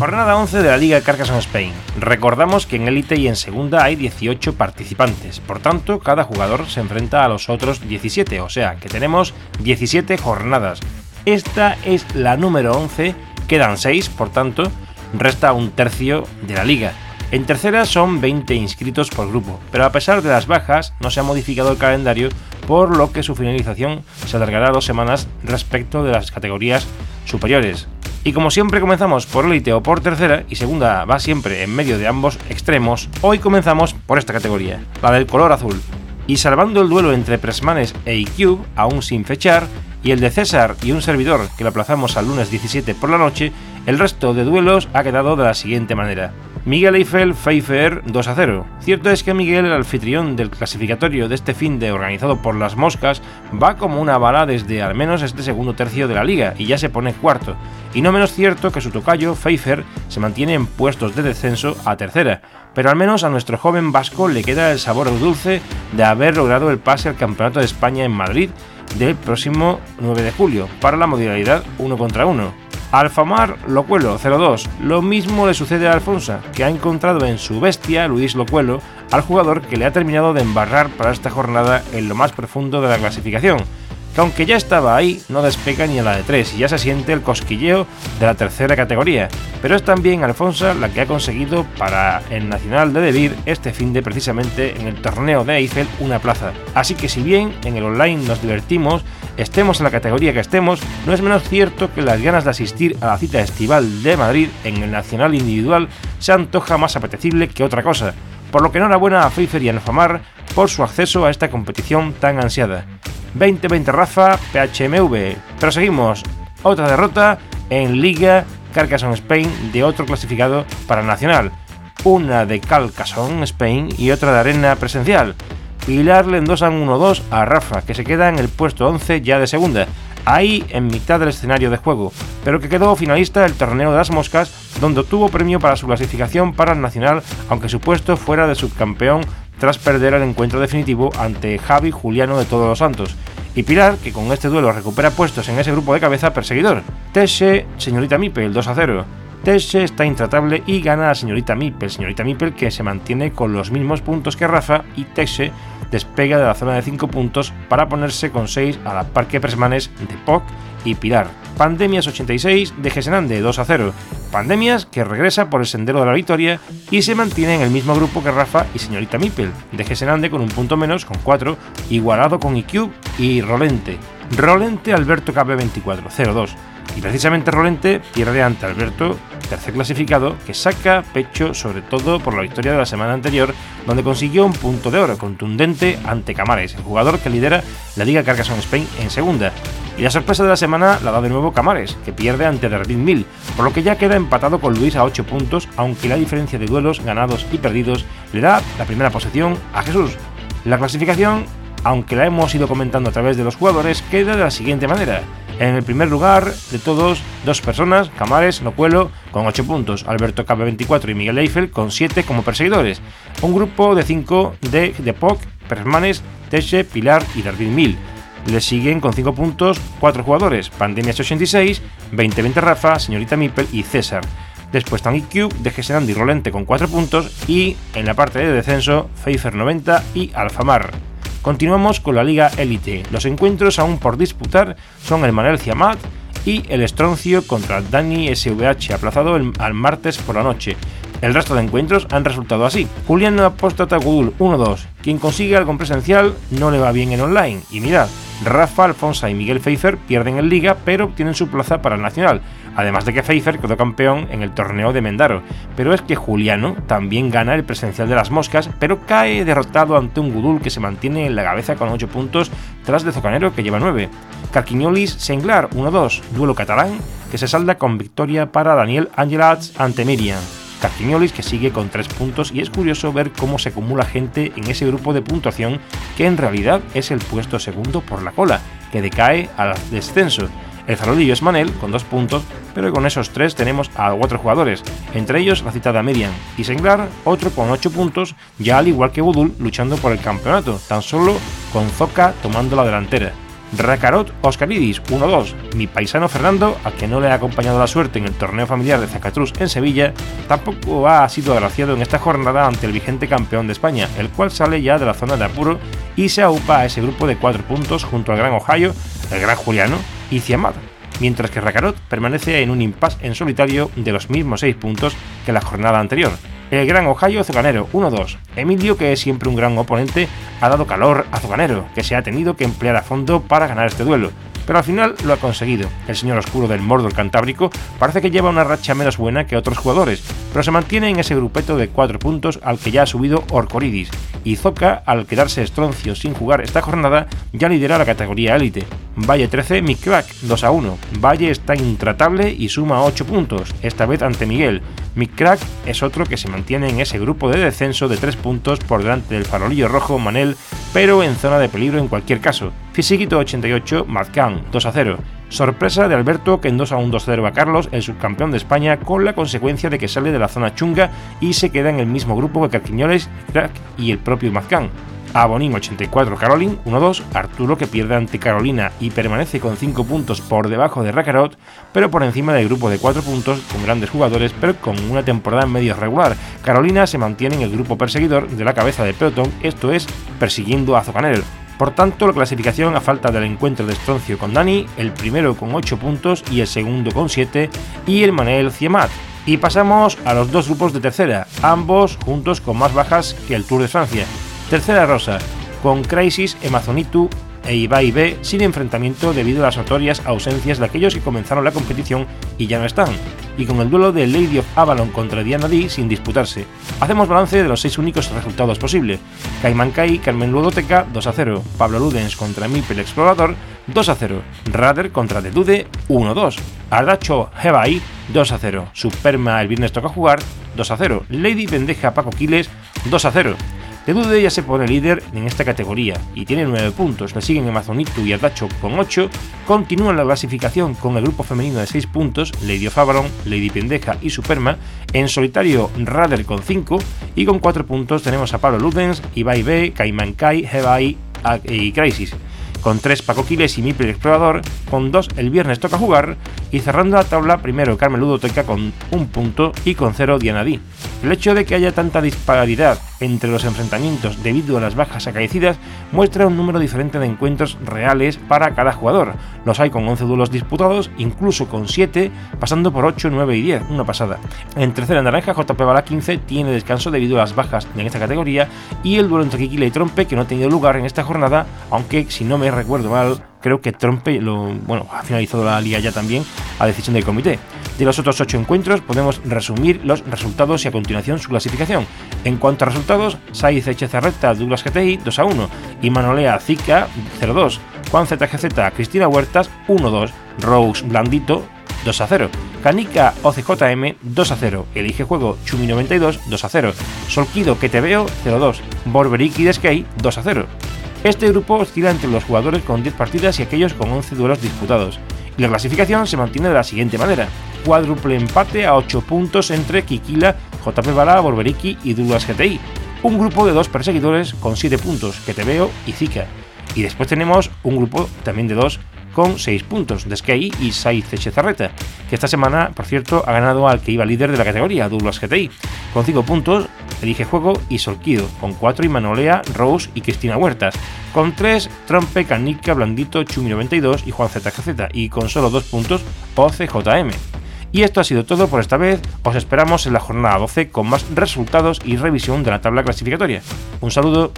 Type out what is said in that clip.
Jornada 11 de la Liga Carcassonne Spain. Recordamos que en élite y en segunda hay 18 participantes, por tanto cada jugador se enfrenta a los otros 17, o sea que tenemos 17 jornadas. Esta es la número 11, quedan 6, por tanto resta un tercio de la liga. En tercera son 20 inscritos por grupo, pero a pesar de las bajas no se ha modificado el calendario, por lo que su finalización se alargará dos semanas respecto de las categorías superiores. Y como siempre comenzamos por élite o por tercera y segunda va siempre en medio de ambos extremos, hoy comenzamos por esta categoría, la del color azul. Y salvando el duelo entre Presmanes e iCube, aún sin fechar, y el de César y un servidor que lo aplazamos al lunes 17 por la noche, el resto de duelos ha quedado de la siguiente manera. Miguel Eiffel Pfeiffer 2 a 0. Cierto es que Miguel, el anfitrión del clasificatorio de este fin de organizado por las moscas, va como una bala desde al menos este segundo tercio de la liga y ya se pone cuarto. Y no menos cierto que su tocayo, Pfeiffer, se mantiene en puestos de descenso a tercera. Pero al menos a nuestro joven vasco le queda el sabor dulce de haber logrado el pase al Campeonato de España en Madrid del próximo 9 de julio para la modalidad 1 contra 1. Alfamar Locuelo 02. Lo mismo le sucede a Alfonso, que ha encontrado en su bestia, Luis Locuelo, al jugador que le ha terminado de embarrar para esta jornada en lo más profundo de la clasificación, que aunque ya estaba ahí, no despega ni a la de 3 y ya se siente el cosquilleo de la tercera categoría, pero es también Alfonso la que ha conseguido para el Nacional de Debir este fin de precisamente en el torneo de Eiffel una plaza. Así que si bien en el online nos divertimos, estemos en la categoría que estemos, no es menos cierto que las ganas de asistir a la cita estival de Madrid en el Nacional Individual se antoja más apetecible que otra cosa, por lo que enhorabuena a Pfeiffer y a Nefamar por su acceso a esta competición tan ansiada. 2020 Rafa, PHMV. Pero seguimos, otra derrota en Liga Carcassonne Spain de otro clasificado para Nacional, una de Carcassonne Spain y otra de Arena Presencial. Pilar le endosan 1-2 a Rafa, que se queda en el puesto 11 ya de segunda, ahí en mitad del escenario de juego, pero que quedó finalista del torneo de las moscas, donde obtuvo premio para su clasificación para el Nacional, aunque su puesto fuera de subcampeón tras perder el encuentro definitivo ante Javi Juliano de Todos los Santos, y Pilar, que con este duelo recupera puestos en ese grupo de cabeza perseguidor. Teshe, señorita Mipel, 2 a 0. Teshe está intratable y gana a señorita Mipel, señorita Mipel que se mantiene con los mismos puntos que Rafa y Teshe despega de la zona de 5 puntos para ponerse con 6 a la parque Presmanes de POC y Pilar. Pandemias 86 de Gesenande 2 a 0. Pandemias que regresa por el sendero de la victoria y se mantiene en el mismo grupo que Rafa y señorita Mipel, de Gesenande con un punto menos, con 4, igualado con IQ y Rolente. Rolente Alberto KB24 0-2. Y precisamente Rolente pierde ante Alberto, tercer clasificado, que saca pecho sobre todo por la victoria de la semana anterior, donde consiguió un punto de oro contundente ante Camares, el jugador que lidera la Liga Carcassonne Spain en segunda. Y la sorpresa de la semana la da de nuevo Camares, que pierde ante David Mil, por lo que ya queda empatado con Luis a 8 puntos, aunque la diferencia de duelos ganados y perdidos le da la primera posición a Jesús. La clasificación, aunque la hemos ido comentando a través de los jugadores, queda de la siguiente manera. En el primer lugar de todos, dos personas, Camares, Locuelo, con 8 puntos, Alberto Cabe 24 y Miguel Eiffel con 7 como perseguidores. Un grupo de 5 de, de POC, Persmanes, Teche, Pilar y David Mil. Le siguen con 5 puntos 4 jugadores, Pandemias 86, 2020 Rafa, Señorita Mipel y César. Después están IQ, de y Rolente con 4 puntos y en la parte de descenso, Pfeiffer 90 y Alfamar. Continuamos con la Liga Elite. Los encuentros aún por disputar son el Manel Ciamat y el Estroncio contra Dani SVH, aplazado al martes por la noche. El resto de encuentros han resultado así. Julián Apóstata Gudul 1-2. Quien consigue algo presencial no le va bien en online. Y mirad, Rafa Alfonso y Miguel Pfeiffer pierden en Liga, pero obtienen su plaza para el Nacional. Además de que Pfeiffer quedó campeón en el torneo de Mendaro. Pero es que Juliano también gana el presencial de las moscas, pero cae derrotado ante un Gudul que se mantiene en la cabeza con 8 puntos tras de Zocanero que lleva 9. Carquiñolis Senglar 1-2, duelo catalán que se salda con victoria para Daniel Angelats ante Miriam. Carquiñolis que sigue con 3 puntos y es curioso ver cómo se acumula gente en ese grupo de puntuación que en realidad es el puesto segundo por la cola, que decae al descenso. El farolillo es Manel con 2 puntos, pero con esos 3 tenemos a 4 jugadores, entre ellos la citada Miriam, y Senglar, otro con 8 puntos, ya al igual que Budul luchando por el campeonato, tan solo con Zoka tomando la delantera. Racarot Oscaridis 1-2. Mi paisano Fernando, al que no le ha acompañado la suerte en el torneo familiar de Zacatrus en Sevilla, tampoco ha sido agraciado en esta jornada ante el vigente campeón de España, el cual sale ya de la zona de apuro y se aupa a ese grupo de 4 puntos junto al Gran Ohio, el Gran Juliano y Ciamad, mientras que Racarot permanece en un impasse en solitario de los mismos 6 puntos que la jornada anterior. El gran Ohio Azucanero 1-2. Emilio, que es siempre un gran oponente, ha dado calor a Azucanero, que se ha tenido que emplear a fondo para ganar este duelo pero al final lo ha conseguido. El señor oscuro del Mordor Cantábrico parece que lleva una racha menos buena que otros jugadores, pero se mantiene en ese grupeto de 4 puntos al que ya ha subido Orcoridis, y Zoka, al quedarse estroncio sin jugar esta jornada, ya lidera la categoría élite. Valle 13, Crack 2 a 1. Valle está intratable y suma 8 puntos, esta vez ante Miguel. Crack es otro que se mantiene en ese grupo de descenso de 3 puntos por delante del farolillo rojo Manel, pero en zona de peligro en cualquier caso. Fisiquito 88, Mazcan 2 a 0. Sorpresa de Alberto que en 2 a 1 2 0 a Carlos, el subcampeón de España, con la consecuencia de que sale de la zona chunga y se queda en el mismo grupo que Carquiñoles, Crack y el propio Mazcan. Abonín 84 Caroline 1-2, Arturo que pierde ante Carolina y permanece con 5 puntos por debajo de Rakarot, pero por encima del grupo de 4 puntos con grandes jugadores pero con una temporada medio regular. Carolina se mantiene en el grupo perseguidor de la cabeza de pelotón, esto es, persiguiendo a Zocanel. Por tanto, la clasificación a falta del encuentro de Estroncio con Dani, el primero con 8 puntos y el segundo con 7, y el Manel Ciemat. Y pasamos a los dos grupos de tercera, ambos juntos con más bajas que el Tour de Francia. Tercera rosa, con Crisis, Amazonitu e Ibai B sin enfrentamiento debido a las notorias ausencias de aquellos que comenzaron la competición y ya no están, y con el duelo de Lady of Avalon contra Diana D sin disputarse. Hacemos balance de los seis únicos resultados posibles. Caiman Kai, Carmen Ludoteca 2 a 0, Pablo Ludens contra Mipel Explorador 2 a 0, Rader contra The Dude 1 2, Ardacho Hebai 2 a 0, Superma el viernes toca jugar 2 a 0, Lady Pendeja Paco Quiles 2 a 0, Dude ya se pone líder en esta categoría y tiene 9 puntos. Le siguen Amazonitu y Adacho con 8. Continúan la clasificación con el grupo femenino de 6 puntos, Lady of Avalon, Lady Pendeja y Superma. En solitario, Rader con 5. Y con 4 puntos tenemos a Pablo Ludens, Ibai B, Kaiman Kai, Hebai y Crisis con 3 Paco Quiles y Mipel Explorador, con 2 el viernes toca jugar, y cerrando la tabla primero Carmen Ludoteca con 1 punto y con 0 Diana D. El hecho de que haya tanta disparidad entre los enfrentamientos debido a las bajas acaecidas muestra un número diferente de encuentros reales para cada jugador. Los hay con 11 duelos disputados, incluso con 7, pasando por 8, 9 y 10, una pasada. En tercera naranja, JP Bala 15 tiene descanso debido a las bajas en esta categoría y el duelo entre Kikila y Trompe que no ha tenido lugar en esta jornada, aunque si no me recuerdo mal, creo que Trompe lo, bueno, ha finalizado la liga ya también a decisión del comité. De los otros 8 encuentros podemos resumir los resultados y a continuación su clasificación. En cuanto a resultados, Saiz Echezarreta Douglas GTI 2 a 1 y Manolea Zika 0 2, Juan ZGZ Cristina Huertas 1 2, Rose Blandito 2 a 0. Canica OCJM 2 a 0. Elige juego Chumi 92 2 a 0. Solquido que te veo 0 2. Borberiki Skate 2 a 0. Este grupo oscila entre los jugadores con 10 partidas y aquellos con 11 duelos disputados. Y la clasificación se mantiene de la siguiente manera. Cuádruple empate a 8 puntos entre Kikila, JP Bala, Borberiki y Douglas GTI. Un grupo de dos perseguidores con 7 puntos, que te veo y Zika. Y después tenemos un grupo también de dos con 6 puntos, de y Saiz Echezarreta, que esta semana, por cierto, ha ganado al que iba líder de la categoría, Douglas GTI. Con 5 puntos, Elige Juego y Solquido, con 4 Imanolea, Rose y Cristina Huertas, con 3 Trompe, Canica, Blandito, Chumi92 y Juan ZGZ, y con solo 2 puntos OCJM. Y esto ha sido todo por esta vez, os esperamos en la jornada 12 con más resultados y revisión de la tabla clasificatoria. Un saludo.